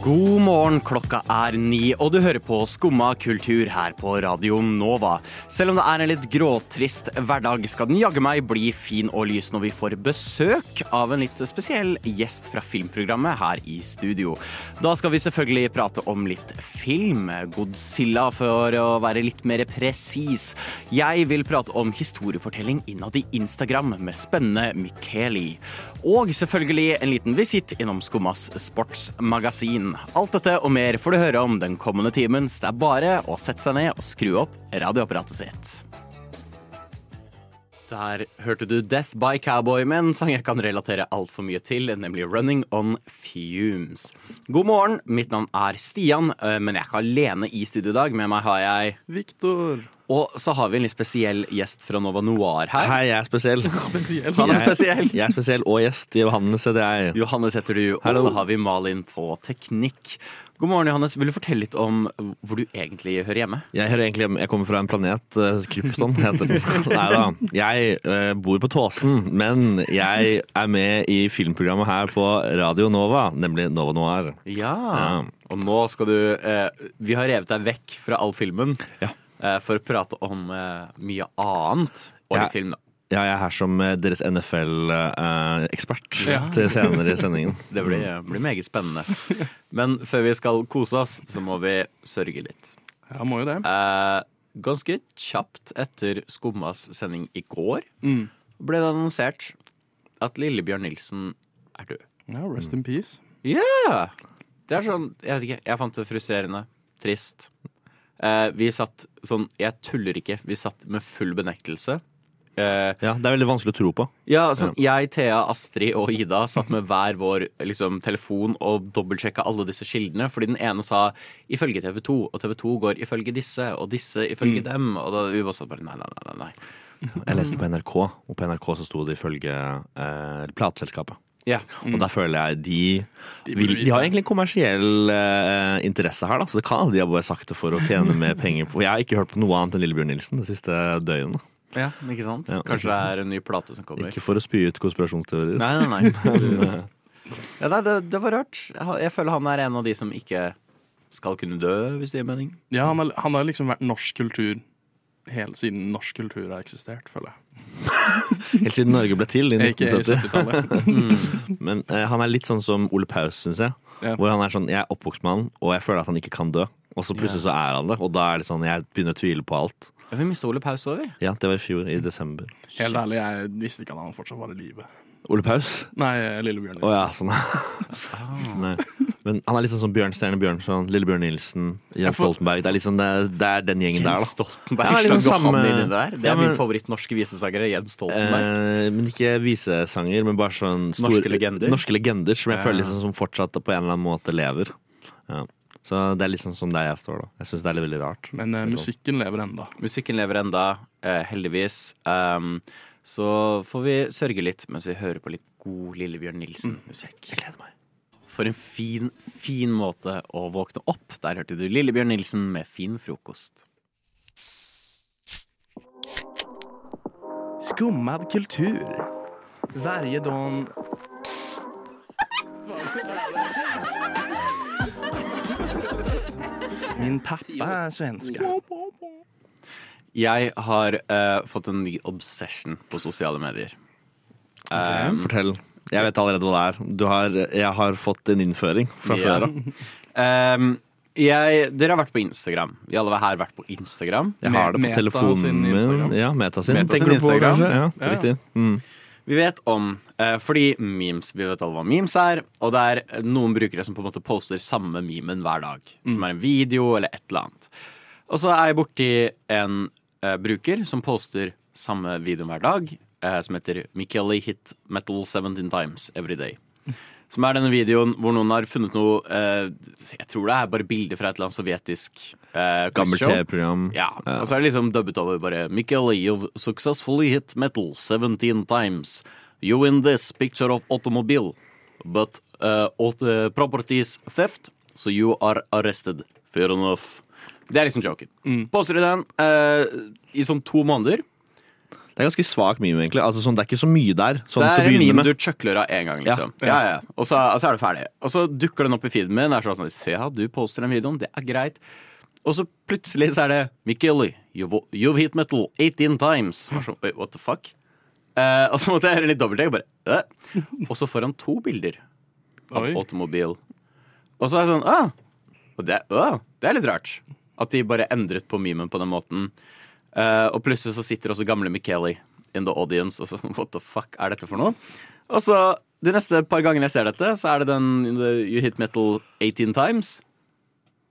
God morgen, klokka er ni, og du hører på Skumma kultur her på Radio Nova. Selv om det er en litt gråtrist hverdag, skal den jaggu meg bli fin og lys når vi får besøk av en litt spesiell gjest fra filmprogrammet her i studio. Da skal vi selvfølgelig prate om litt film. Godzilla, for å være litt mer presis. Jeg vil prate om historiefortelling innad i Instagram med spennende Mikkeli. Og selvfølgelig en liten visitt innom Skummas sportsmagasin. Alt dette og mer får du høre om den kommende timen, så det er bare å sette seg ned og skru opp radioapparatet sitt. Der hørte du Death by Cowboy med en sang jeg kan relatere altfor mye til, nemlig Running On Fumes. God morgen, mitt navn er Stian, øh, men jeg er ikke alene i studio i dag. Med meg har jeg Viktor. Og så har vi en litt spesiell gjest fra Nova Noir her. Hei, jeg er spesiell. Spesiell. Han er spesiell. Jeg, jeg er spesiell og gjest. Johannes heter jeg. Johannes heter du, og så har vi Malin på teknikk. God morgen, Johannes. Vil du fortelle litt om hvor du egentlig hører hjemme? Jeg, hører egentlig, hjemme. jeg kommer fra en planet, uh, Krypton heter den. Nei da. Jeg eh, bor på Tåsen, men jeg er med i filmprogrammet her på Radio Nova, nemlig Nova Noir. Ja. Ja. Og nå skal du eh, Vi har revet deg vekk fra all filmen Ja. Eh, for å prate om eh, mye annet. Og Ja. litt film, da. Ja, jeg er her som eh, deres NFL-ekspert Ja. til senere i sendingen. Det blir, blir meget spennende. Men før vi skal kose oss, så må vi sørge litt. Ja, må jo det. Eh, ganske kjapt etter Skummas sending i går Mm. ble det annonsert at Lillebjørn Nilsen er død. Ja, Rest in peace. Ja! Det er sånn, jeg vet ikke, jeg fant det frustrerende. Trist. Eh, vi satt sånn, jeg tuller ikke, vi satt med full benektelse. Uh, Ja, Det er veldig vanskelig å tro på. ja, sånn, jeg, Thea, Astrid og Ida satt med hver vår liksom, telefon og dobbeltsjekka alle disse kildene, fordi den ene sa ifølge TV 2, og TV 2 går ifølge disse, og disse ifølge dem, og da vi bare satt bare nei, nei, nei. nei. Jeg leste på NRK, og på NRK så sto det ifølge eh, plateselskapet. Ja. Og da føler jeg de De vil, De har egentlig en kommersiell eh, interesse her, da, så det kan de har bare sagt det for å tjene mer penger på Jeg har ikke hørt på noe annet enn Lillebjørn Nilsen det siste døgnet. ja, ikke sant? Ja, Kanskje det er en ny plate som kommer. Ikke for å spy ut konspirasjonsteorier. Nei, nei, nei. ja, nei det, det var rart. Jeg, jeg føler han er en av de som ikke skal kunne dø, hvis det gir mening. Ja, han har, han har liksom vært norsk kultur helt siden norsk kultur har eksistert, føler jeg. Helt siden Norge ble til i 1970. 70-tallet. Men eh, han er litt sånn som Ole Paus, syns jeg. Yeah. Hvor han er sånn Jeg er oppvokst med han, og jeg føler at han ikke kan dø. Og så plutselig så er han det, og da er det sånn jeg begynner å tvile på alt. Ja, Vi mista Ole Paus òg, vi. Ja, det var i fjor, i desember. Helt ærlig, jeg visste ikke at han fortsatt var i live. Ole Paus? Nei, Lillebjørn. Å ja, sånn. Men han er litt sånn som Bjørnstjerne Bjørnson, Lillebjørn Nilsen, Jens får- Stoltenberg. Det er, sånn, det, det er den gjengen der, Jens da. Stoltenberg. Ja, Ja, liksom samme- det der? Det Ja, er men- min favoritt-norske visesangere. Jens Stoltenberg. Eh, men ikke visesanger, men bare sånn store- Norske legender? Norske legender Som jeg Ja. føler liksom, som fortsatt på en eller annen måte lever. Ja. Så det er liksom sånn der jeg står, da. Jeg syns det er litt veldig rart. Men eh, musikken lever enda. Musikken lever enda, eh, heldigvis. Um, så får vi sørge litt mens vi hører på litt god Lillebjørn Nilsen-musikk. Jeg gleder meg. For en fin, fin måte å våkne opp. Der hørte du Lillebjørn Nilsen med fin frokost. Skummad kultur. Varje dag... Min pappa er svenska. Jeg har uh, fått en ny obsession på sosiale medier. Um, Fortell. Jeg vet allerede hva det er. Du har, jeg har fått en innføring fra Ja. før av. um, jeg, dere har vært på Instagram. Vi alle har vært på Instagram. Jeg har det på Meta telefonen min. Ja, Meta sin. Meta sin Instagram. på? Ja, Ja. riktig. Mm. Vi vet om uh, Fordi memes, vi vet alle hva memes er. Og det er noen brukere som på en måte poster samme memen hver dag. Som er en video eller et eller annet. Og så er jeg borti en uh, bruker som poster samme videoen hver dag. Eh, som heter Michele hit metal 17 times every day. Som er denne videoen hvor noen har funnet noe eh, Jeg tror det er bare bilder fra et eller annet sovjetisk eh, Gammelt. TV-program. Ja, og så er det liksom dubbet over bare Michael, you've successfully hit metal 17 times. You win this picture of automobile, but uh, all the properties theft, so you are arrested. Fair enough. Det er liksom joken. Mm. Poster du den uh, i sånn to måneder. Det er ganske svak meme, egentlig. Altså, sånn, det er ikke så mye der. Sånn, det er en meme med. du chuckler av én gang, liksom. Ja. Ja, ja. Og, så, altså, er du ferdig. Og så dukker den opp i feeden min. Det er sånn Se, Ja, du poster den videoen, det er greit. Og så plutselig så er det Mikkelly, you've, you've hit metal 18 times. Så, Wait, what the fuck? Eh, og så måtte jeg gjøre en litt dobbelttek. Bare, «Øh». Og så får han to bilder av Oi. automobil. Og så er det sånn ah, og det, ah, det er litt rart. At de bare endret på memen på den måten. Eh, og plutselig så sitter også gamle Mikkeli in the audience og så sånn What the fuck er dette for noe? Og så de neste par gangene jeg ser dette, så er det den You hit metal 18 times.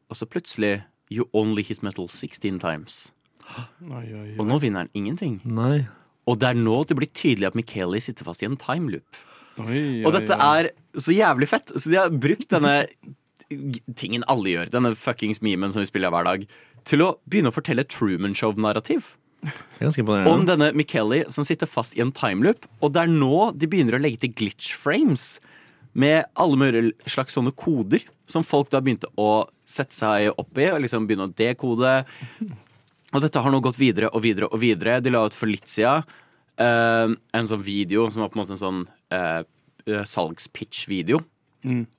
Og så plutselig You only hit metal 16 times. Oi, oi, Og nå vinner han ingenting. Nei. Og det er nå det blir tydelig at Mikkeli sitter fast i en timeloop. oi, Og oi, dette oi. er så jævlig fett. Så de har brukt denne tingen alle gjør, denne fuckings memen som vi spiller hver dag, til å begynne å fortelle Truman Show-narrativ. Om denne Mikkeli som sitter fast i en timeloop. Og det er nå de begynner å legge til glitch frames. Med alle mulige slags sånne koder som folk da begynte å sette seg opp i. Og liksom begynne å dekode. Og dette har nå gått videre og videre og videre. De la ut for litt siden uh, en sånn video som var på en måte en sånn eh, eh, salgspitch-video.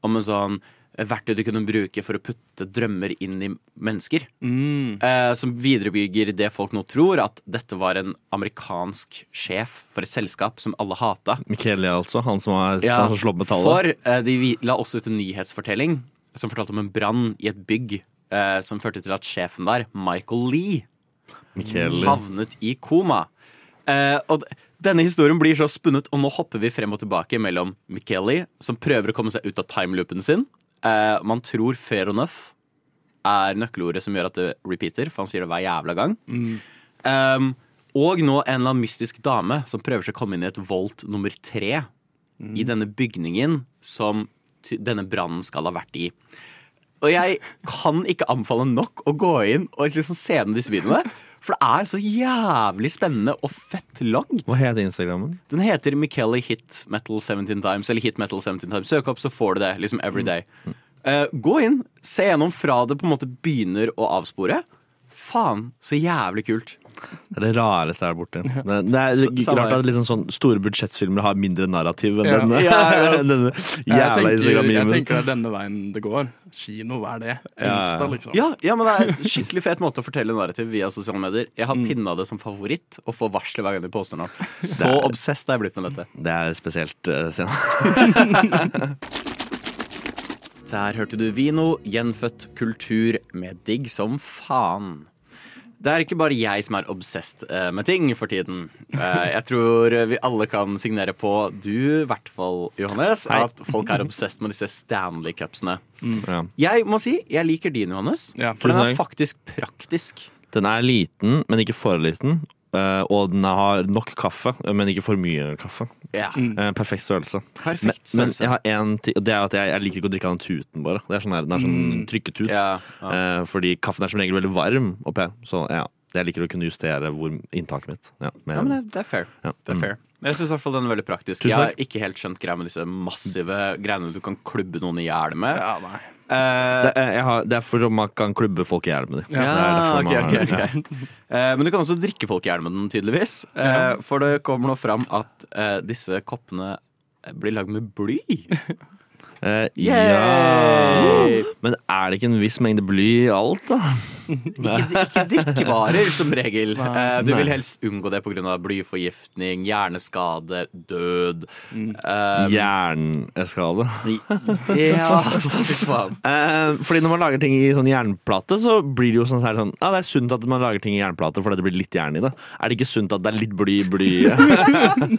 Om en sånn eh, verktøy du kunne bruke for å putte drømmer inn i mennesker. Mm. Eh, som viderebygger det folk nå tror, at dette var en amerikansk sjef for et selskap som alle hata. Michele, altså. Han som har Ja, slått med tallet. For eh, de la også ut en nyhetsfortelling som fortalte om en brann i et bygg eh, som førte til at sjefen der, Michael Lee, Michele. havnet i koma. Eh, og denne historien blir så spunnet, og nå hopper vi frem og tilbake mellom Michele, som prøver å komme seg ut av timeloopen sin. Eh, man tror fair enough er nøkkelordet som gjør at det repeater, for han sier det hver jævla gang. Um, og nå en eller annen mystisk dame som prøver seg å komme inn i et volt nummer tre i denne bygningen som denne brannen skal ha vært i. Og jeg kan ikke anbefale nok å gå inn og liksom se gjennom disse videoene. For det er så jævlig spennende og fett lagd. Hva heter Instagrammen? Den heter Michele Hit Metal 17 Times, eller Hit Metal 17 Times. Søk opp, så får du det. liksom every day. Eh, gå inn, se gjennom fra det på en måte begynner å avspore. Faen, så jævlig kult. Det er det rareste her borte. Det, det er rart at liksom sånn store budsjettfilmer har mindre narrativ enn Ja. denne, Ja, ja. denne Jeg jævla tenker, jeg Instagram-memen. tenker det er denne veien det går. Kino, hva er det? Ja, Insta, liksom. Ja, ja, men det er en skikkelig fet måte å fortelle narrativ via sosiale medier. Jeg har pinna det som favoritt og får varsler hver gang de poster noe. Så obsessed er jeg blitt med dette. Det er spesielt uh, scenen. Der hørte du Vino, gjenfødt kultur med digg som faen. Det er ikke bare jeg som er obsessed eh, med ting for tiden. Eh, jeg tror vi alle kan signere på, du i hvert fall, Johannes, Hei. at folk er obsessed med disse Stanley Cupsene. Ja. Jeg må si jeg liker din, Johannes. Ja, for den er faktisk praktisk. Den er liten, men ikke for liten. Eh, og den har nok kaffe, men ikke for mye kaffe. Ja, Uh, perfekt størrelse. Perfekt størrelse. men men jeg har det er at jeg, jeg liker ikke å drikke av den tuten, bare. Det er sånn her, den er sånn trykketut. Ja, ja. Eh, fordi kaffen er som regel veldig varm oppi her. Så ja, jeg liker å kunne justere hvor inntaket mitt. Ja, med, Ja, men det, det er fair. Ja, Det er mm. Men Jeg syns den er veldig praktisk. Jeg har ikke helt skjønt greia med disse massive greiene du kan klubbe noen i hjel med. Ja, nei. Uh, det, er- jeg har, det er for om man kan klubbe folk i hjel med dem. ja, det okay, man ok, har- ok. Eh, men du kan også drikke folk i hjel med den, tydeligvis. Eh, For det kommer nå fram at eh, disse koppene blir lagd med bly. Eh, ja. Men er det ikke en viss mengde bly i alt, da? Ikke, ikke drikkevarer, som regel. Nei. du vil helst unngå det pga. blyforgiftning, hjerneskade, død. Mm. Um, Hjerneskade? ja, fy faen. Eh, fordi når man lager ting i sånn jernplate, så blir det jo sånn her sånn Ja, det er sunt at man lager ting i jernplate fordi det blir litt jern i det. Er det ikke sunt at det er litt bly i blyet?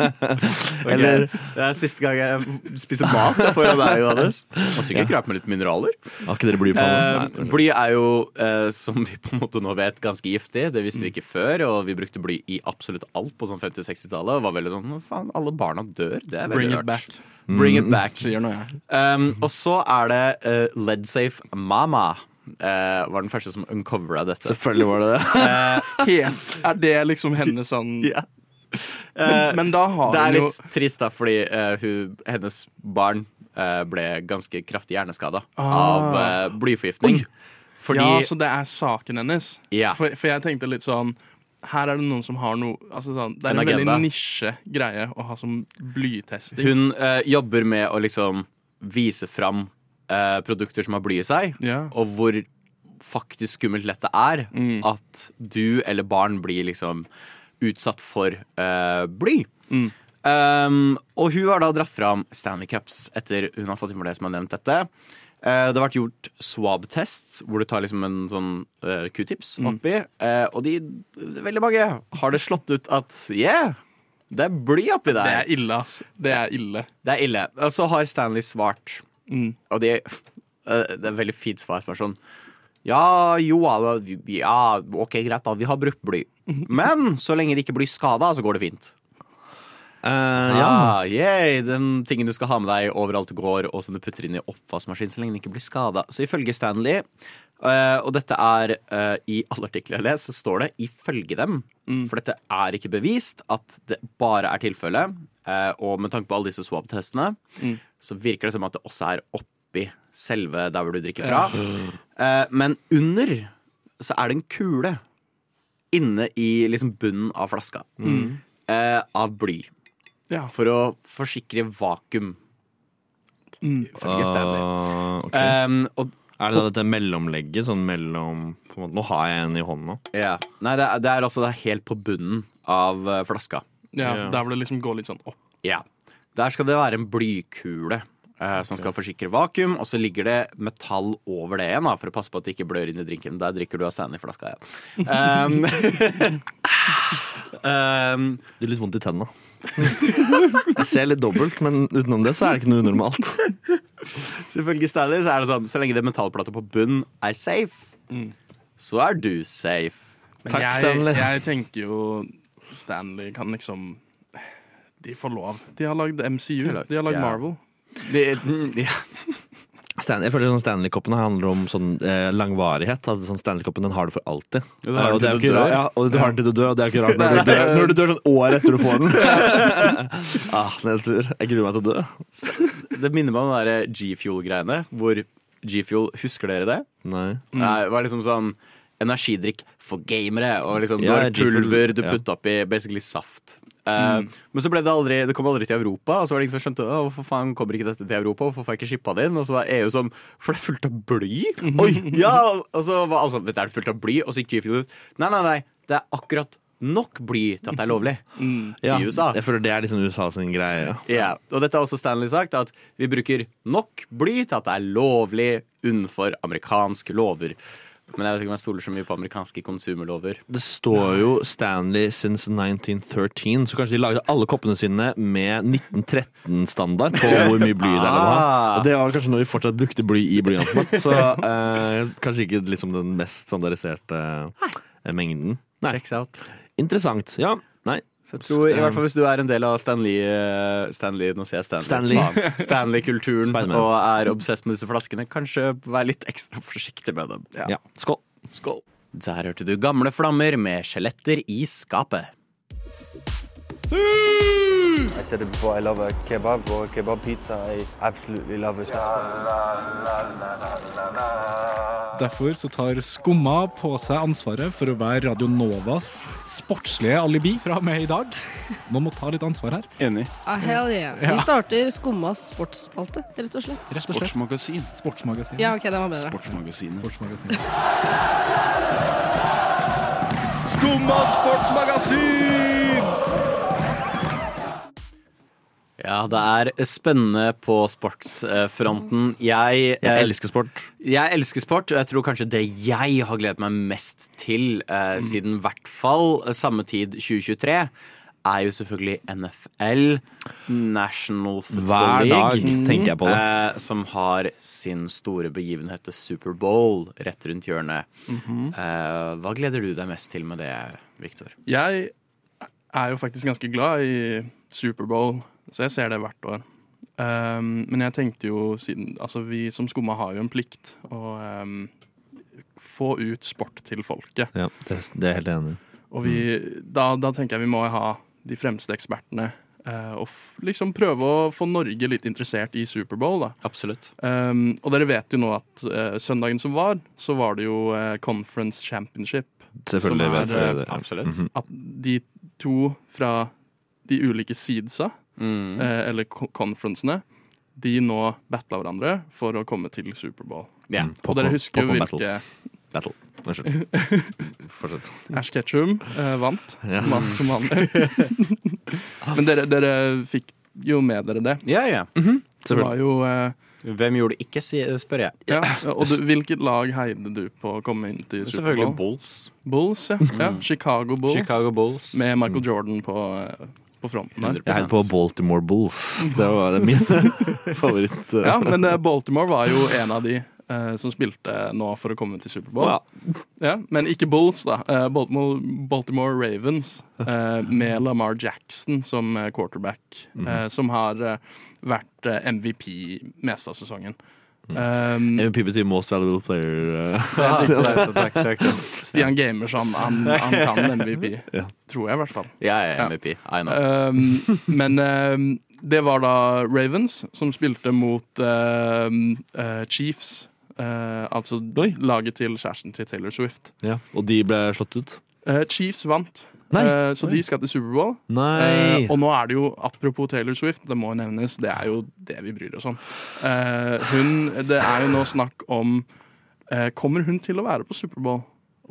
Eller Det er siste gang jeg spiser mat foran deg, Johannes. Må sikkert greit med litt mineraler. Har ikke dere bly på Uh, bly er jo, uh, som vi på en måte nå vet, ganske giftig. Det visste vi ikke før, og vi brukte bly i absolutt alt på sånn 50-60-tallet. Og var veldig sånn faen, alle barna dør. Det er veldig Bring it back. Bring it back. Sier noe. Um, og så er det uh, Ledsafe Mama. Uh, var den første som uncovera dette. Selvfølgelig var det det. Helt. Er det liksom hennes sånn Ja. men, men da har Det er litt jo trist, da, fordi uh, hun, hennes barn uh, ble ganske kraftig hjerneskada Ah. av uh, blyforgiftning. Fordi Ja, så det er saken hennes. Ja. For, for jeg tenkte litt sånn Her er det noen som har noe altså sånn, Det er En en, veldig nisje greie å ha som blytesting. hun eh, jobber med å liksom vise fram eh, produkter som har bly i seg, Ja. og hvor faktisk skummelt lett det er Mm. at du eller barn blir liksom utsatt for eh, bly. Mm. Um, og hun har da dratt fram Stanley Cups etter hun har fått inn for det som har nevnt dette. Eh, det har vært gjort swab-test, hvor du tar liksom en sånn uh, q-tips Mm. oppi. eh, og de, veldig mange har det slått ut at yeah, det er bly oppi Det der. er ille, ass. Det er ille. Det er ille. Og så har Stanley svart, Mm. og det, uh, det er veldig fint svar. som er Sånn, ja, jo, ja, OK, greit, da. Vi har brukt bly. Men så lenge det ikke blir skada, så går det fint. Ja. Ah, yay, Den tingen du skal ha med deg overalt du går, og som du putter inn i oppvaskmaskinen så lenge den ikke blir skada. Så ifølge Stanley, uh, og dette er uh, i alle artikler jeg leser, så står det 'ifølge dem'. For dette er ikke bevist at det bare er tilfellet. og med tanke på alle disse swab-testene, så virker det som at det også er oppi selve der hvor du drikker fra. Men under så er det en kule inne i liksom bunnen av flaska. Eh, av bly Ja. for å forsikre vakuum, Mm. ifølge Stanley. Uh, okay. Um, og Er det da dette mellomlegget? Sånn mellom på en måte, Nå har jeg en i hånda. ja. Nei, det er, det er altså det er helt på bunnen av eh, flaska. Ja, Ja. Der hvor det liksom går litt sånn opp. Ja. Der skal det være en blykule eh, som skal forsikre vakuum, og så ligger det metall over det igjen da, for å passe på at det ikke blør inn i drinken. Der drikker du av Stanley-flaska, ja. Um, um, Det er litt vondt i tenna. jeg ser litt dobbelt, men utenom det så er det ikke noe unormalt. så ifølge Stanley så er det sånn så lenge det metallplata på bunnen er safe, så er du safe. Men Takk, jeg, Stanley. jeg tenker jo Stanley kan liksom De får lov. De har lagd MCU. De har lagd Ja. Marvel. Det, ja. Stanley, jeg føler sånn Stanley-koppene handler om sånn eh, langvarighet. Altså, sånn Stanley-koppen den har du for alltid. Ja, det Eh, og du det er jo ikke du rart, dør. ja, og du har den til du dør, og det er ikke rart når du dør, når du dør sånn år etter du får den. ah, nedtur. Jeg gruer meg til å dø. Det minner meg om den der G-Fuel-greiene, hvor G-Fuel Husker dere det? Nei. Nei, det var liksom sånn energidrikk for gamere. Og liksom Ja, du har pulver du ja. putta oppi basically saft. Eh, Men så ble det aldri Det kom aldri til Europa, og så var det ingen som skjønte hvorfor faen kommer ikke dette til Europa. Hvorfor får jeg ikke shippa det inn? Og så var EU sånn For det er fullt av bly! Oi! Ja! Og så var alle sånn Dette er fullt av bly, og så gikk G-Fuel ut. Nei, nei, nei. Det er akkurat nok bly til at det er lovlig. Ja, I USA. Jeg føler det er liksom USA sin greie. Ja. Yeah. og dette har også Stanley sagt, at vi bruker nok bly til at det er lovlig unnenfor amerikanske lover. Men jeg vet ikke om jeg stoler så mye på amerikanske konsumerlover. Det står jo Stanley since 1913, så kanskje de lagde alle koppene sine med 1913-standard på hvor mye bly det er. Ah. Det var kanskje når vi fortsatt brukte bly i blyanten. Så eh, kanskje ikke liksom den mest standardiserte eh, mengden. Nei. Checks out. Interessant. Ja. Så jeg tror, i hvert fall Hvis du er en del av Stanley eh, Stanley, nå sier jeg Stanley. Stanley. Stanley-kulturen og er obsess med disse flaskene, kanskje vær litt ekstra forsiktig med dem. Ja. Skål. Skål. Der hørte du Gamle flammer med skjeletter i skapet. I said it before, I love a kebab or a kebab pizza. I absolutely love it. Derfor så tar Skumma på seg ansvaret for å være Radio Novas sportslige alibi fra og med i dag. Nå må ta litt ansvar her. Enig. Ah, hell yeah. Ja. Vi starter Skummas sportsspalte, rett og slett. Rett og slett. Sportsmagasin. Sportsmagasin. Ja, ok, den var bedre. Sportsmagasinet. Sportsmagasin. Skumma sportsmagasin! Ja, det er spennende på sportsfronten. Jeg, Jeg eh, elsker sport. Jeg elsker sport, og jeg tror kanskje det jeg har gledet meg mest til eh, siden i hvert fall samme tid 2023, er jo selvfølgelig NFL, National Football Hver dag League. tenker jeg på det. Eh, som har sin store begivenhet til Superbowl rett rundt hjørnet. eh, hva gleder du deg mest til med det, Victor? Jeg er jo faktisk ganske glad i Superbowl, så jeg ser det hvert år. Um, men jeg tenkte jo siden Altså, vi som Skumma har jo en plikt å um, få ut sport til folket. Ja, det, det er jeg helt enig i. Og vi, da, da tenker jeg vi må ha de fremste ekspertene Uh, og f liksom prøve å få Norge litt interessert i Superbowl. da. Absolutt. Um, og dere vet jo nå at uh, søndagen som var, så var det jo uh, Conference Championship. Selvfølgelig. Er, vet jeg det. Absolutt. Absolutt. -hmm. At de to fra de ulike seedsa, Mm. eh, eller co- conferencene, de nå battla hverandre for å komme til Superbowl. Yeah. Mm. Og dere husker jo hvilke Battle. Unnskyld. Fortsett. Ash Ketchum eh, vant, Ja. som, som vanlig. Men dere, dere fikk jo med dere det. ja, ja. Det var jo eh, Hvem gjorde det ikke, spør jeg. ja, Og du, hvilket lag heide du på å komme inn til Selvfølgelig Superbowl? Bulls. Bulls, ja. ja. Chicago Bulls. Chicago Bulls. Med Michael Jordan på, eh, på fronten der. Jeg heier på Baltimore Bulls. Det var min favoritt. eh. Ja, men eh, Baltimore var jo en av de eh, som spilte nå for å komme til Superbowl. Ja. Ja, men ikke Bulls, da. Eh, Baltimore, Baltimore Ravens eh, med Lamar Jackson som quarterback, eh, som har vært MVP meste av sesongen. Um, MVP betyr Most Valuable Player. eh. takk, takk. Stian Gamerson, han, han kan MVP. Ja. Tror jeg, i hvert fall. Jeg er MVP. I know. Um, men um, det var da Ravens som spilte mot um, uh, Chiefs. Uh, altså Oi. laget til kjæresten til Taylor Swift. Ja. Og de ble slått ut? Eh, Chiefs vant, Nei. Eh, så de skal til Superbowl. Nei! og nå er det jo, apropos Taylor Swift, det må nevnes, det er jo det vi bryr oss om. Uh, hun, det er jo nå snakk om eh, Kommer hun til å være på Superbowl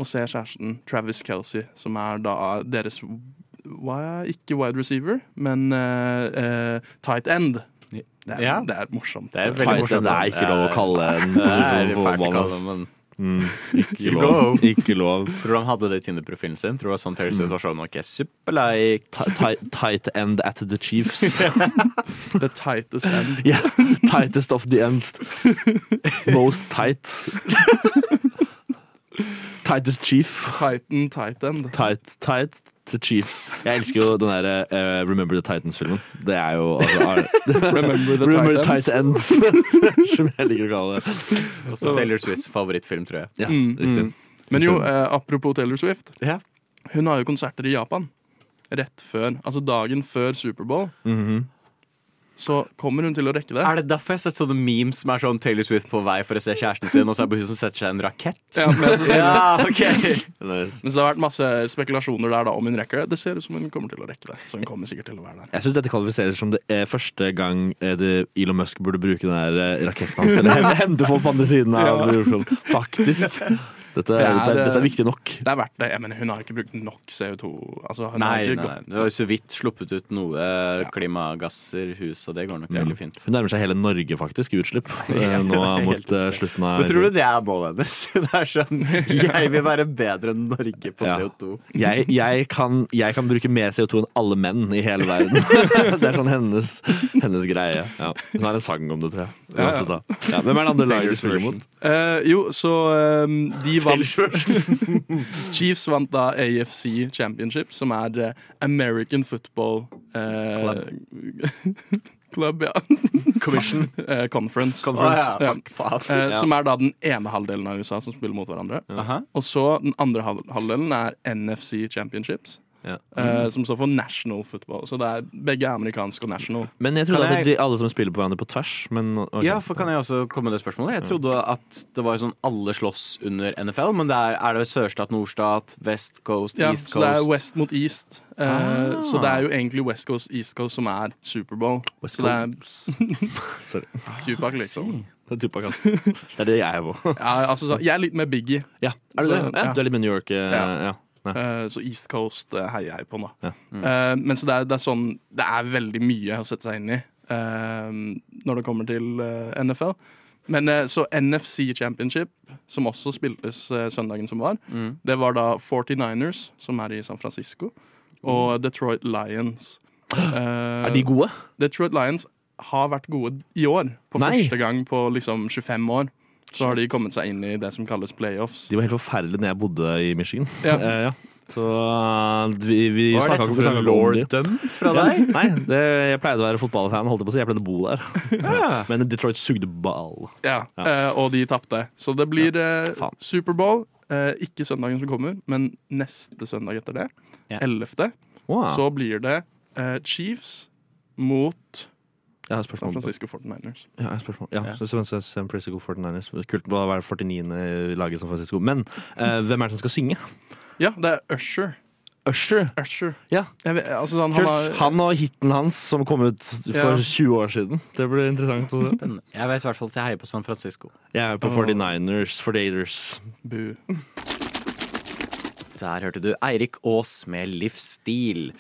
og se kjæresten Travis Kelsey, som er da deres Ikke wide receiver, men eh, eh, tight end. Det er, Ja. det er morsomt. Det er veldig Tight morsomt. end er ikke lov å kalle en Det er fælt å kalle men Mm, Ikke lov. Ikke lov. Tror du han hadde det i Tinder-profilen sin? Tror du sånn Terry Swift var sånn OK, ti- Tight end at the Chiefs. The tightest end. Yeah, tightest of the ends. Most tight. Tightest chief. Titan tight end. Tight, tight to chief. Jeg elsker jo den derre uh, Remember the Titans-filmen. Det er jo altså, Remember the Remember Titans, Titans. som jeg liker å kalle det. Også Taylor Swifts favorittfilm, tror jeg. Ja, Mm, riktig. Men jo, uh, apropos Taylor Swift. Yeah. Hun har jo konserter i Japan. Rett før, altså dagen før Superbowl. Mhm. Så kommer hun til å rekke det. Er det derfor jeg har sett sånne memes som er sånn Taylor Swift på vei for å se kjæresten sin, og så er det hun som setter seg en rakett? Ja, men, så, Ja, ok Nice. men så det har vært masse spekulasjoner der da om hun rekker det. Det ser ut som hun kommer til å rekke det. Så hun kommer sikkert til å være der. Jeg syns dette kvalifiserer som det er første gang eh, det, Elon Musk burde bruke den der eh, raketten hans til å hente folk på andre siden av jordkloden. Faktisk. Dette, Det er, dette, er, dette er eh, viktig nok. Det er verdt det. Jeg mener, hun har ikke brukt nok CO2. Altså, hun har Nei, ikke nei, gått du har jo så vidt sluppet ut noe klimagasser, hus, og det går nok veldig fint. Hun nærmer seg hele Norge faktisk i utslipp eh, nå mot eh, slutten av Men tror du det er målet hennes? Hun er sånn Jeg vil være bedre enn Norge på Ja. CO2. jeg, jeg, kan, jeg kan bruke mer CO2 enn alle menn i hele verden. det er sånn hennes, hennes greie. Ja. Hun har en sang om det, tror jeg. Ja, ja. Ja, hvem er det andre laget du spiller mot? Uh, Jo, så um, de Chiefs vant da AFC Championship, som er eh, American Football eh, Club. ja. Commission. Eh, Conference. Å, ja, Ja. fuck, fuck. Eh, Ja. Som er da den ene halvdelen av USA som spiller mot hverandre. Aha. Og så den andre halvdelen er NFC Championships. Ja. eh, som står for National Football. Så det er begge er amerikansk og national. Men jeg trodde jeg... at de, alle som spiller på hverandre på tvers, men okay. Ja, for kan jeg også komme med det spørsmålet? Jeg trodde at det var sånn alle slåss under NFL, men det er, er det sørstat, nordstat, West Coast, Ja, East så det er West mot East. Eh, Ah. Så det er jo egentlig West Coast, East Coast som er Superbowl. West Så det er Sorry. Tupac, liksom. Det er Tupac, altså. Det er det jeg er på. Ja, altså, så, jeg er litt med Biggie. Ja, er du det? Så, det? ja. Du er litt med New York? eh, Ja. Eh, så East Coast eh, heier jeg på nå. Ja. Eh, men så det er, det er sånn Det er veldig mye å sette seg inn i når det kommer til NFL. Men så NFC Championship, som også spiltes søndagen som var, Mm. det var da 49ers, som er i San Francisco, og Detroit Lions. Er de gode? Detroit Lions har vært gode i år. På Nei. første gang på liksom 25 år. Så har de kommet seg inn i det som kalles playoffs. De var helt forferdelige da jeg bodde i Michigan. Ja. Uh, ja. Så uh, vi, vi snakka ikke om lorddom fra Ja, deg? nei, det, jeg pleide å være fotballfan, holdt jeg på å si. Jeg pleide å bo der. Ja. Men Detroit sugde ball. Ja, Ja. eh, og de tapte. Så det blir eh, faen. Superbowl. Eh, ikke søndagen som kommer, men neste søndag etter det. Ja. 11. Wow. Så blir det eh, Chiefs mot Jeg har spørsmål. San. Francisco 49ers. Ja, jeg har spørsmål. Ja, Ja. San Francisco 49ers. Kult å være 49. i laget i San Francisco. Men eh, hvem er det som skal synge? Ja, det er Usher. Usher. Usher. Ja. Jeg vet, altså, han, han har, Han og hiten hans som kom ut for Ja. 20 år siden. Det blir interessant å se. Spennende. Jeg vet i hvert fall at jeg heier på San Francisco. Jeg er på oh. 49ers, 48ers. Bu. Så her hørte du Eirik Aas med livsstil.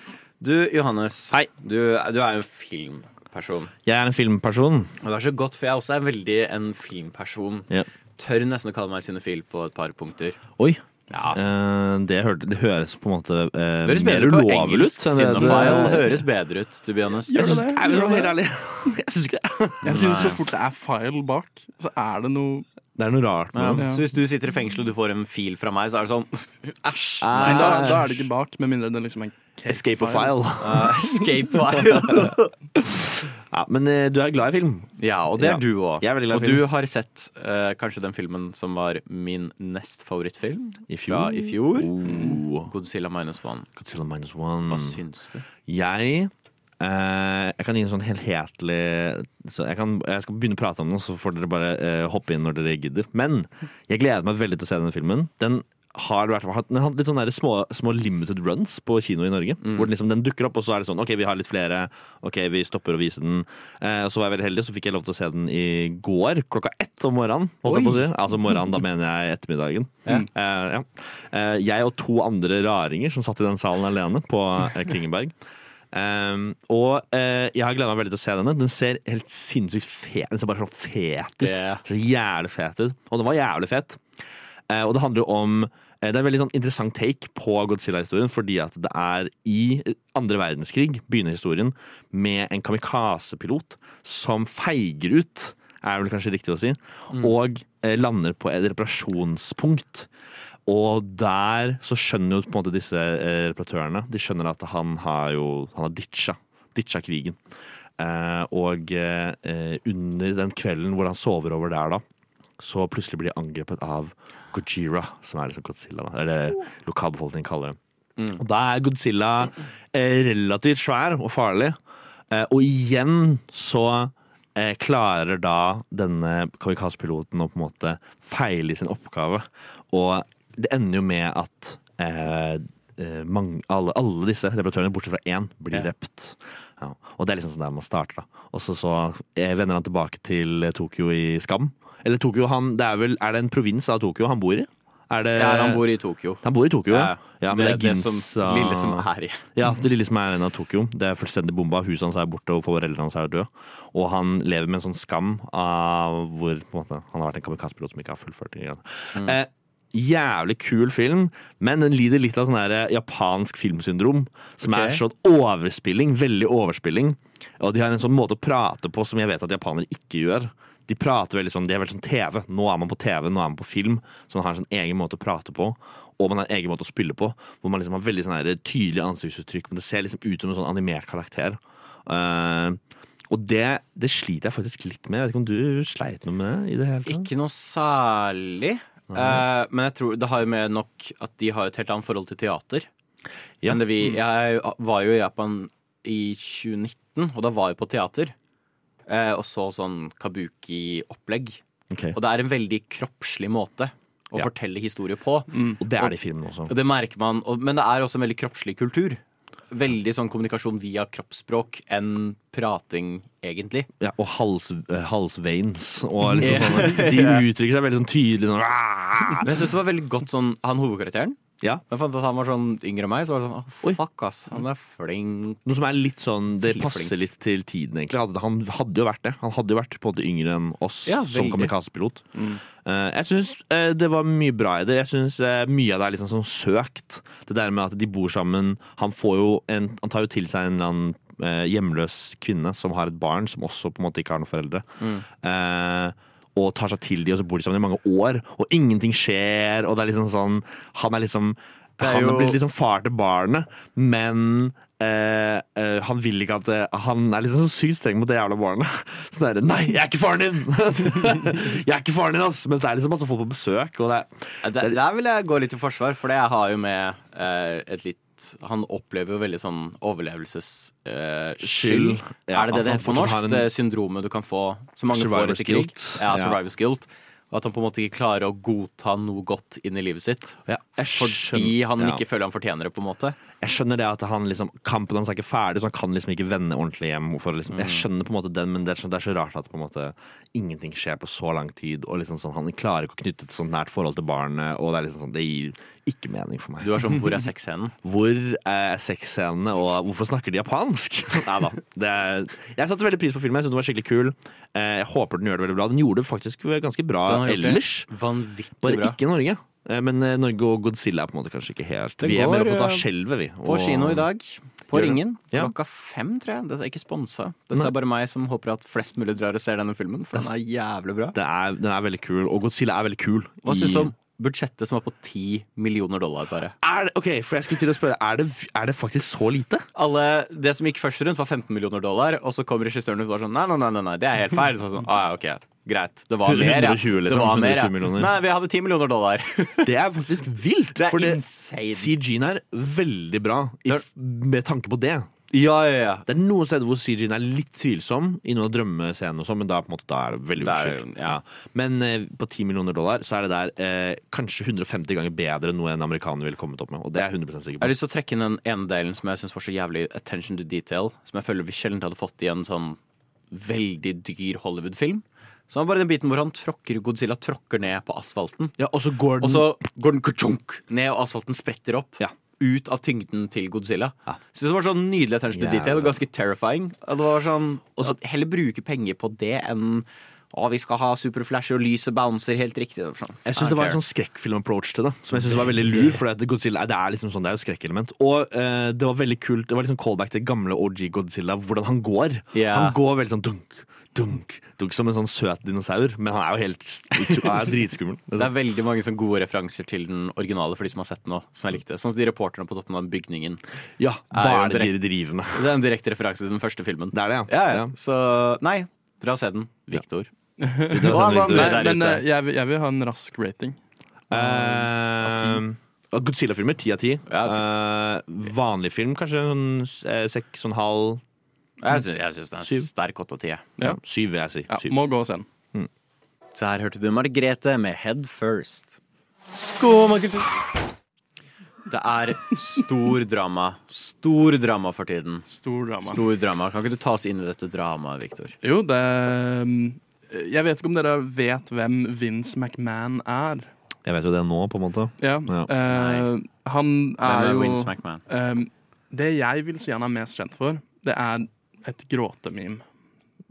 Du, Johannes. Hei. Du, du er jo en filmperson. Jeg er en filmperson. Og det er så godt, for jeg også er veldig en filmperson. Ja. Tør nesten å kalle meg cinefil på et par punkter. Oi. Ja. Eh, det, hørte, det høres på en måte eh, Det mer ulovlig ut. det det- høres bedre ut, to be honest. Gjør det det? Helt ærlig. Jeg syns ikke det. Jeg synes Så fort det er file bak, så er det noe Det er noe rart med Ja. Ja. Så hvis du sitter i fengsel og du får en fil fra meg, så er det sånn Æsj. Nei, da, da er det ikke bak, med mindre det liksom er en Escape of file. Uh, escape file. Ja, men eh, du er glad i film. ja, og det er Ja. du òg. Og film. du har sett uh, kanskje den filmen som var min nest favorittfilm I fra i fjor. Oh. Godzilla minus one. Godzilla minus one. Hva syns du? Jeg Uh, Jeg kan gi en sånn helhetlig så jeg, kan, jeg skal begynne å prate om den, så får dere bare uh, hoppe inn når dere gidder. Men jeg gleder meg veldig til å se denne filmen. Den har vært, hatt- litt sånne der små, små limited runs på kino i Norge. Hvor den, liksom, den dukker opp, og så er det sånn OK, vi har litt flere. OK, vi stopper å vise den. Eh, og så var jeg veldig heldig, så fikk jeg lov til å se den i går klokka ett om morgenen. Si. Altså morgenen, da mener jeg ettermiddagen. Mm. Eh, ja. eh, jeg og to andre raringer som satt i den salen alene på eh, Klingenberg. Um, og uh, jeg har gleda meg veldig til å se denne. Den ser helt sinnssykt fet Den ser bare så fet ut. Yeah. Så jævlig fet ut. Og den var jævlig fet. Eh, og det handler om eh, Det er en veldig sånn interessant take på Godzilla-historien, fordi at det er i andre verdenskrig begynner historien med en kamikaze-pilot som feiger ut, er vel kanskje riktig å si, og eh, lander på et reparasjonspunkt. Og der så skjønner jo på en måte disse reparatørene De skjønner at han har jo Han har ditcha, ditcha krigen. Eh, og eh, under den kvelden hvor han sover over der, da, så plutselig blir de angrepet av Gojira, som er liksom Godzilla. Da. Det er det lokalbefolkningen kaller det. Og da er Godzilla eh, relativt svær og farlig. Eh, og igjen så eh, klarer da denne kamikaze-piloten å på en måte feile i sin oppgave. Og det ender jo med at eh, mange, alle, alle disse reparatørene, bortsett fra én, blir Ja. drept. Ja. Og det er liksom sånn der man starter, da. Og så, så vender han tilbake til Tokyo i Skam. Eller Tokyo, han, det er vel Er det en provins av Tokyo han bor i? Er det, Ja, han bor i Tokyo. han bor i Tokyo, ja. ja men det, det, det, er som, lille som er i. Ja, det lille som er igjen av Tokyo. Det er fullstendig bomba. Huset hans er borte, og foreldrene hans er døde. Og han lever med en sånn skam av hvor på en måte, han har vært en kamikaze-pilot som ikke har fullført det. Eh, jævlig kul film, men den lider litt av sånn her japansk filmsyndrom. Som okay. er sånn overspilling. Veldig overspilling. Og de har en sånn måte å prate på som jeg vet at japanere ikke gjør. De prater veldig sånn, de er veldig sånn TV. Nå er man på TV, nå er man på film. Så man har en sånn egen måte å prate på. Og man har en egen måte å spille på. Hvor man liksom har veldig sånn her tydelig ansiktsuttrykk, men det ser liksom ut som en sånn animert karakter. Uh, og det, det sliter jeg faktisk litt med. Jeg vet ikke om du sleit noe med det i det hele tatt? Ikke noe særlig. Uh, men jeg tror det har jo med nok at de har et helt annet forhold til teater. Ja. Vi, jeg var jo i Japan i 2019, og da var jeg på teater. Eh, og så sånn kabuki-opplegg. Okay. Og det er en veldig kroppslig måte å Ja. fortelle historie på. Og det er det i filmen også. Og det merker man, og, Men det er også en veldig kroppslig kultur. Veldig sånn kommunikasjon via kroppsspråk enn prating, egentlig. Ja, og hals, eh, halsveins. Og liksom sånn, de uttrykker seg veldig sånn tydelig sånn Men jeg synes det var veldig godt sånn Han hovedkarakteren Ja. Jeg fant at han var sånn yngre enn meg, så var det sånn Oi. Å, fuck, ass. Han er flink. Noe som er litt sånn Det Veldig passer flink. litt til tiden, egentlig. Han hadde jo vært det. Han hadde jo vært på en måte yngre enn oss Ja, som veldig. kamikaze-pilot. Eh, jeg syns eh, det var mye bra i det. Jeg synes eh, Mye av det er liksom sånn søkt. Det der med at de bor sammen. Han får jo en Han tar jo til seg en eller annen eh, hjemløs kvinne som har et barn som også på en måte ikke har noen foreldre. Eh, og tar seg til de, og så bor de sammen i mange år, og ingenting skjer. Og det er liksom sånn Han er liksom er Han har blitt liksom far til barnet, men Uh, uh, han vil ikke at det, Han er liksom så sykt streng mot det jævla barnet. Så det er Nei, jeg er ikke faren din! jeg er ikke faren din, ass! Mens det er liksom masse folk på besøk. Og det er, Der, vil jeg gå litt i forsvar, for jeg har jo med eh, et litt at han opplever jo veldig sånn overlevelsesskyld. Skyld. Ja, er det det det heter på norsk? en- Det syndromet du kan få som mange får etter krig? Ja, Ja. survivor's guilt. Og at han på en måte ikke klarer å godta noe godt inn i livet sitt. Ja, Fordi han ja. ikke føler han fortjener det, på en måte. Jeg skjønner det at han liksom, kampen hans er ikke ferdig, så han kan liksom ikke vende ordentlig hjem. For liksom, Jeg skjønner på en måte den, men det er, så, det er så rart at måte ingenting skjer på så lang tid. Og liksom sånn, Han klarer ikke å knytte et sånt nært forhold til barnet, og det er liksom sånn, det gir ikke mening for meg. Du er sånn Hvor er sexscenen? Hvor er sexscenene, og hvorfor snakker de japansk? Nei da. Er, jeg satte veldig pris på filmen. Jeg synes den var skikkelig kul. Eh, Jeg håper den gjør det veldig bra. Den gjorde det faktisk ganske bra ellers. Bare ikke i Norge. Eh, Men eh, Norge og Godzilla er på en måte kanskje ikke helt Det Vi er mer på opptatt av eh, skjelvet, vi. På Og- kino i dag. På Ringen. Ja. Klokka fem, tror jeg. Dette er ikke sponsa. Dette Nei. er bare meg som håper at flest mulig drar og ser denne filmen, for den er jævlig bra. Det er, den er veldig kul, og Godzilla er veldig kul. Hva i- syns du om budsjettet som var på ti millioner dollar, bare? det, Ok, for jeg skulle til å spørre Er det, er det faktisk så lite? Alle, det som gikk først rundt, var 15 millioner dollar, og så kom regissøren ut og var sånn Nei, nei, nei, nei, det er helt feil. Så var sånn, ah, ja, ok, Greit. Det var mer, ja. 120 liksom, Det var mer, ja. Nei, vi hadde 10 millioner dollar. Det er faktisk vilt! Det er for insane. CG-en er veldig bra i, med tanke på det. Ja, ja, ja. Det er noen steder hvor CG-en er litt tvilsom, i noen drømmescener og sånn, men da, måte, da er det veldig uskyldt. ja. Men eh, på 10 millioner dollar så er det der eh, kanskje 150 ganger bedre enn noe en amerikaner ville kommet opp med. Og det er jeg 100 sikker på. Jeg har lyst til å trekke inn den ene delen som jeg syns var så jævlig attention to detail, som jeg føler vi sjelden hadde fått i en sånn veldig dyr Hollywood-film. Så er var bare den biten hvor han tråkker, Godzilla tråkker ned på asfalten. Ja, og så går den Og så går den ned, og asfalten spretter opp. Ja. Ut av tyngden til Godzilla. Så det var sånn nydelig attention to detail ganske terrifying. Og det var sånn Også Heller bruke penger på det enn å, vi skal ha superflasher og lyset bouncer helt riktig. Sånn, Jeg synes det var en sånn skrekkfilm-approach til det, som jeg synes var veldig lur. For Godzilla, det er liksom sånn, det er jo skrekkelement. Og eh, det var veldig kult. Det var liksom callback til gamle OG Godzilla, hvordan han går. Yeah. Han går veldig sånn dunk, dunk, dunk, som en sånn søt dinosaur. Men han er jo helt Han er dritskummel. Det er veldig mange sånn gode referanser til den originale for de som har sett den òg, Som jeg likte. Sånn som de reporterne på toppen av den bygningen. Ja, er hva jo er det de driver med? Det er en direkte referanse til den første filmen. Det er det, ja. Ja, ja. Så nei, dra og se den. Viktor. Ja. er sånn men eh, jeg, vil- jeg vil ha en rask rating. Uh, Godzilla-filmer, ti av ti. Eh, vanlig film, kanskje seks og en halv. Jeg syns, jeg syns den er Syv. sterk åtte av ti. Ja, syv, vil jeg si. Ja, Syv. må gå og en. Så her hørte du Margrethe med Head First. Skåmakultur. Det er stor drama. Stor drama for tiden. Stor drama. Stor drama. Kan ikke du ta oss inn i dette dramaet, Victor? Jo, det mm, Jeg vet ikke om dere vet hvem Vince McMahon er. Jeg vet jo det nå, på en måte. Ja. Ja. eh, han Hvem er er jo Vince McMahon? eh, Det jeg vil si han er mest kjent for, det er et gråtememe.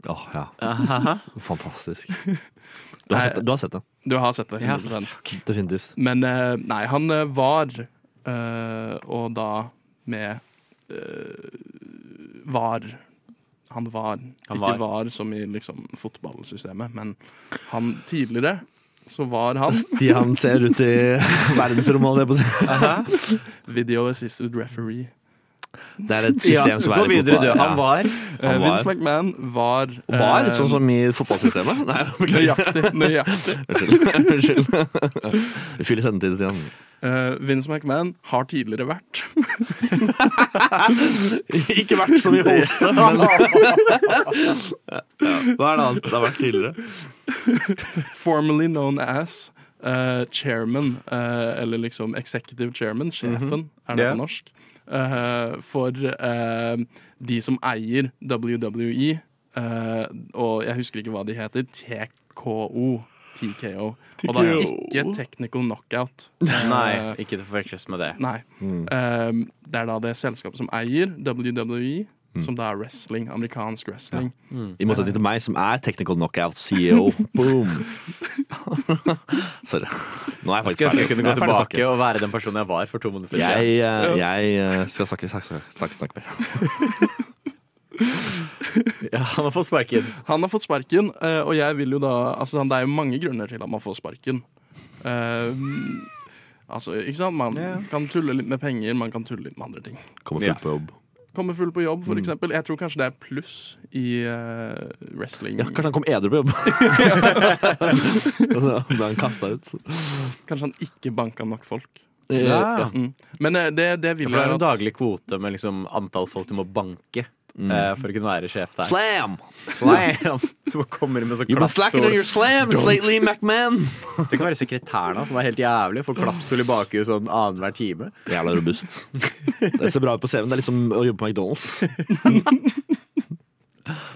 Oh, ja. Fantastisk. Du har, sett det, du har sett det. Du har sett det? Jeg har 100%. Definitivt. Men eh, nei, han eh, var, øh, og da med øh, Var. Han var. Han ikke var. var som i liksom fotballsystemet, men han tidligere så var han Stian ser ut i verdensrommet, holdt jeg på å si. video assisted referee. Det er et system som er i fotball. Ja. Han var Eh, Han var- Vince McMahon var Var, eh, sånn som i fotballsystemet? Nei. Nøyaktig. nøyaktig. Unnskyld. Fyller sendetid, Stian. Uh, Vince McMahon har tidligere vært Ikke vært som i hoste, men Hva er det annet det har vært tidligere? formerly known as uh, chairman, uh, eller liksom executive chairman, sjefen, er det Ja. på norsk, eh, for eh, de som eier WWE, eh, og jeg husker ikke hva de heter, TKO. TKO. Og da er ikke technical knockout. Eh, Nei, ikke til forveksles med det. Nei. Eh, det er da det selskapet som eier WWE, som da er wrestling, amerikansk wrestling. I motsetning til meg, som er technical knockout CEO. Boom! Sorry. Nå er jeg faktisk ferdig. jeg kunne gå jeg tilbake og være den personen jeg var for to Jeg, siden. eh, jeg uh, skal snakke, snakke, snakke, snakke mer. Ja, han har fått sparken. Han har fått sparken, uh, og jeg vil jo da Altså, det er jo mange grunner til at man får sparken. Eh, altså, ikke sant? Man kan tulle litt med penger, man kan tulle litt med andre ting. Kommer Ja. fullt på jobb. Komme full på jobb, for eksempel. Jeg tror kanskje det er pluss i uh, wrestling. Ja, kanskje han kom edru på jobb. Og så ble han kasta ut. Kanskje han ikke banka nok folk. Eh, Ja. ja. Mm. Men eh, det, det vil For det er en at daglig kvote med liksom antall folk du må banke eh, for å kunne være sjef der. Slam! Slam! Du må komme så med sånn You've been slacking on klappstol. your slams lately, McMahon! Det kan være sekretæren hans, som er helt jævlig. Får klappstol i bakhjulet sånn annenhver time. Jævla robust. Det ser bra ut på CV-en. Det er liksom å jobbe på McDonald's.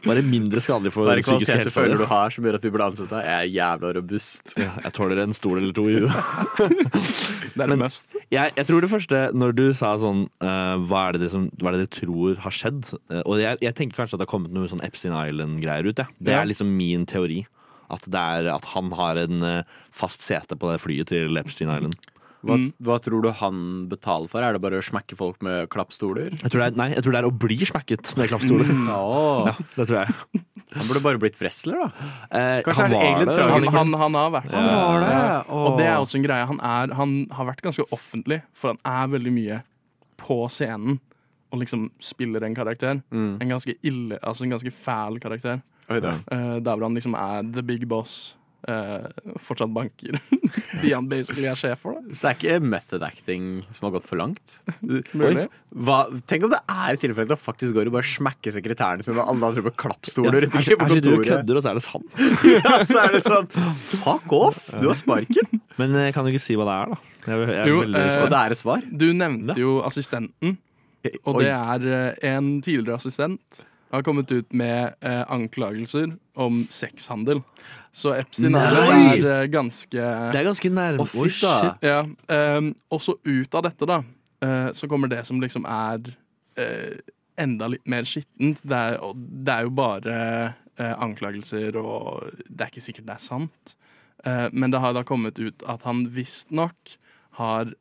Bare mindre skadelig for er psykiske kvaliteter helse. føler du har som gjør at vi burde ansette deg? Jeg er jævla robust. Ja, jeg tåler en stol eller to i huet. det er det mest. Jeg, jeg tror det første, når du sa sånn uh, hva, er det dere som, hva er det dere tror har skjedd? Uh, og jeg, jeg tenker kanskje at det har kommet noe sånn Epstein Island-greier ut. Ja. Det er liksom min teori. At, det er, at han har en uh, fast sete på det flyet til Epstein Island. Hva, Mm. hva tror du han betaler for? Er det bare å smekke folk med klappstoler? Jeg tror det er, nei, jeg tror det er å bli smekket med klappstoler. Åh, Ja, det tror jeg. Han burde bare blitt wrestler, da. Eh, Kanskje han er egentlig det. tragisk. Han, han, han har vært Han var det. Ja. Og det er også en greie. Han, er, han har vært ganske offentlig, for han er veldig mye på scenen og liksom spiller en karakter. Mm. En ganske ille, altså en ganske fæl karakter. Oi da. Eh, der hvor han liksom er the big boss. Eh, fortsatt banker. De han basically er sjef for, da. Så det er ikke method acting som har gått for langt? Oi, Hva, tenk om det er tilfellet at han faktisk går og bare smekker sekretæren sin og alle andre med klappstoler ja, her, omkring Er ikke du og kødder, og så er det sant. Ja, så er det sånn Fuck off! Du har sparken! Men jeg kan jo ikke si hva det er, da. Jeg, jeg er Jo, eh, Og det er et svar. Du nevnte jo assistenten, og Oi. det er eh, en tidligere assistent har kommet ut med eh, anklagelser om sexhandel. Så Epstein Island er eh, ganske Det er ganske nærme. Oh. Ja, um, og så ut av dette, da, uh, så kommer det som liksom er uh, enda litt mer skittent. Det er, og det er jo bare uh, anklagelser, og det er ikke sikkert det er sant. Eh, men det har da kommet ut at han visstnok har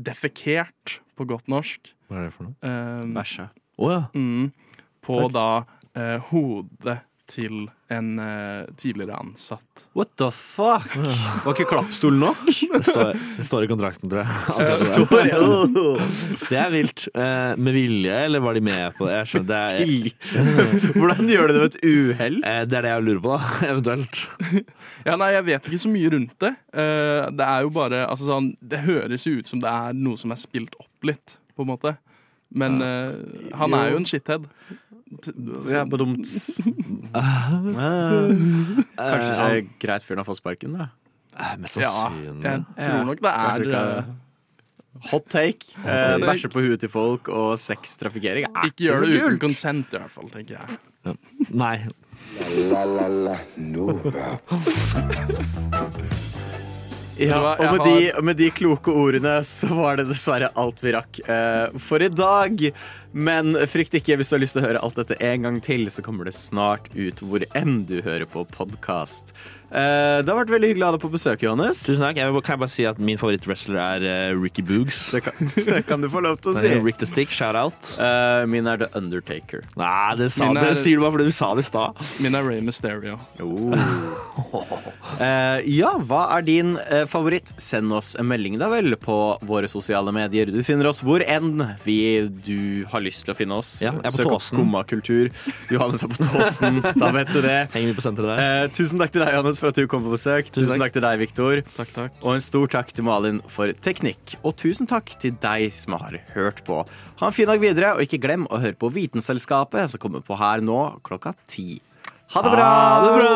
defekert, på godt norsk, Hva er det for noe? Bæsja. Bæsje. Å ja. mm, på Takk. da hodet til en uh, tidligere ansatt. What the fuck? Var ikke klappstol nok? Det står, det står i kontrakten, tror jeg. Det står ja. Det er vilt. Uh, med vilje, eller var de med på det? Jeg skjønner, det, er, Hvordan gjør du det ved et uhell? Uh, det er det jeg lurer på, da. Eventuelt. Ja, nei, Jeg vet ikke så mye rundt det. Eh, det er jo bare altså, sånn, Det høres jo ut som det er noe som er spilt opp litt, på en måte. Men uh, han er jo en shithead. Ja. Kanskje det er greit fyren har fått sparken, da. Eh, mest Ja, sannsynlig. jeg tror nok det er eh, Hot take. Eh. Bæsje på huet til folk og sextrafikkering er Ikke gjør det uten konsent, i hvert fall, tenker jeg. Nei. La la la Nova. Ja, og med de, med de kloke ordene så var det dessverre alt vi rakk eh, for i dag. Men frykt ikke, hvis du har lyst til å høre alt dette en gang til, så kommer det snart ut hvor enn du hører på podkast. Eh, det har vært veldig hyggelig å ha deg på besøk, Johannes. Tusen takk. Jeg vil, kan jeg bare si at min favorittwrestler er eh, Ricky Boogs. Det kan, det kan du få lov til å si. Rick the Stick, shout out. Uh, min er The Undertaker. Nei, det, sa, er- det sier du bare fordi du sa det i stad. Min er Ray Mysterio. Eh, ja, hva er din uh, favoritt? Send oss en melding da vel på våre sosiale medier. Du finner oss hvor enn vi, du har lyst til å finne oss. Ja, Søk opp. Skumma kultur. Johannes er på Tåsen, da vet du det. Henger vi på senteret der? Eh, tusen takk til deg, Johannes, for at du kom på besøk. Tusen, takk. takk til deg, Viktor. Og en stor takk til Malin for teknikk. Og tusen takk til deg som har hørt på. Ha en fin dag videre, og ikke glem å høre på Vitenselskapet, som kommer på her nå klokka ti. Ha det bra! Ha det bra!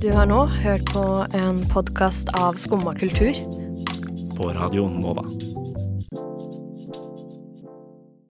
Du har nå hørt på en podkast av Skumma kultur. På Radio Nova.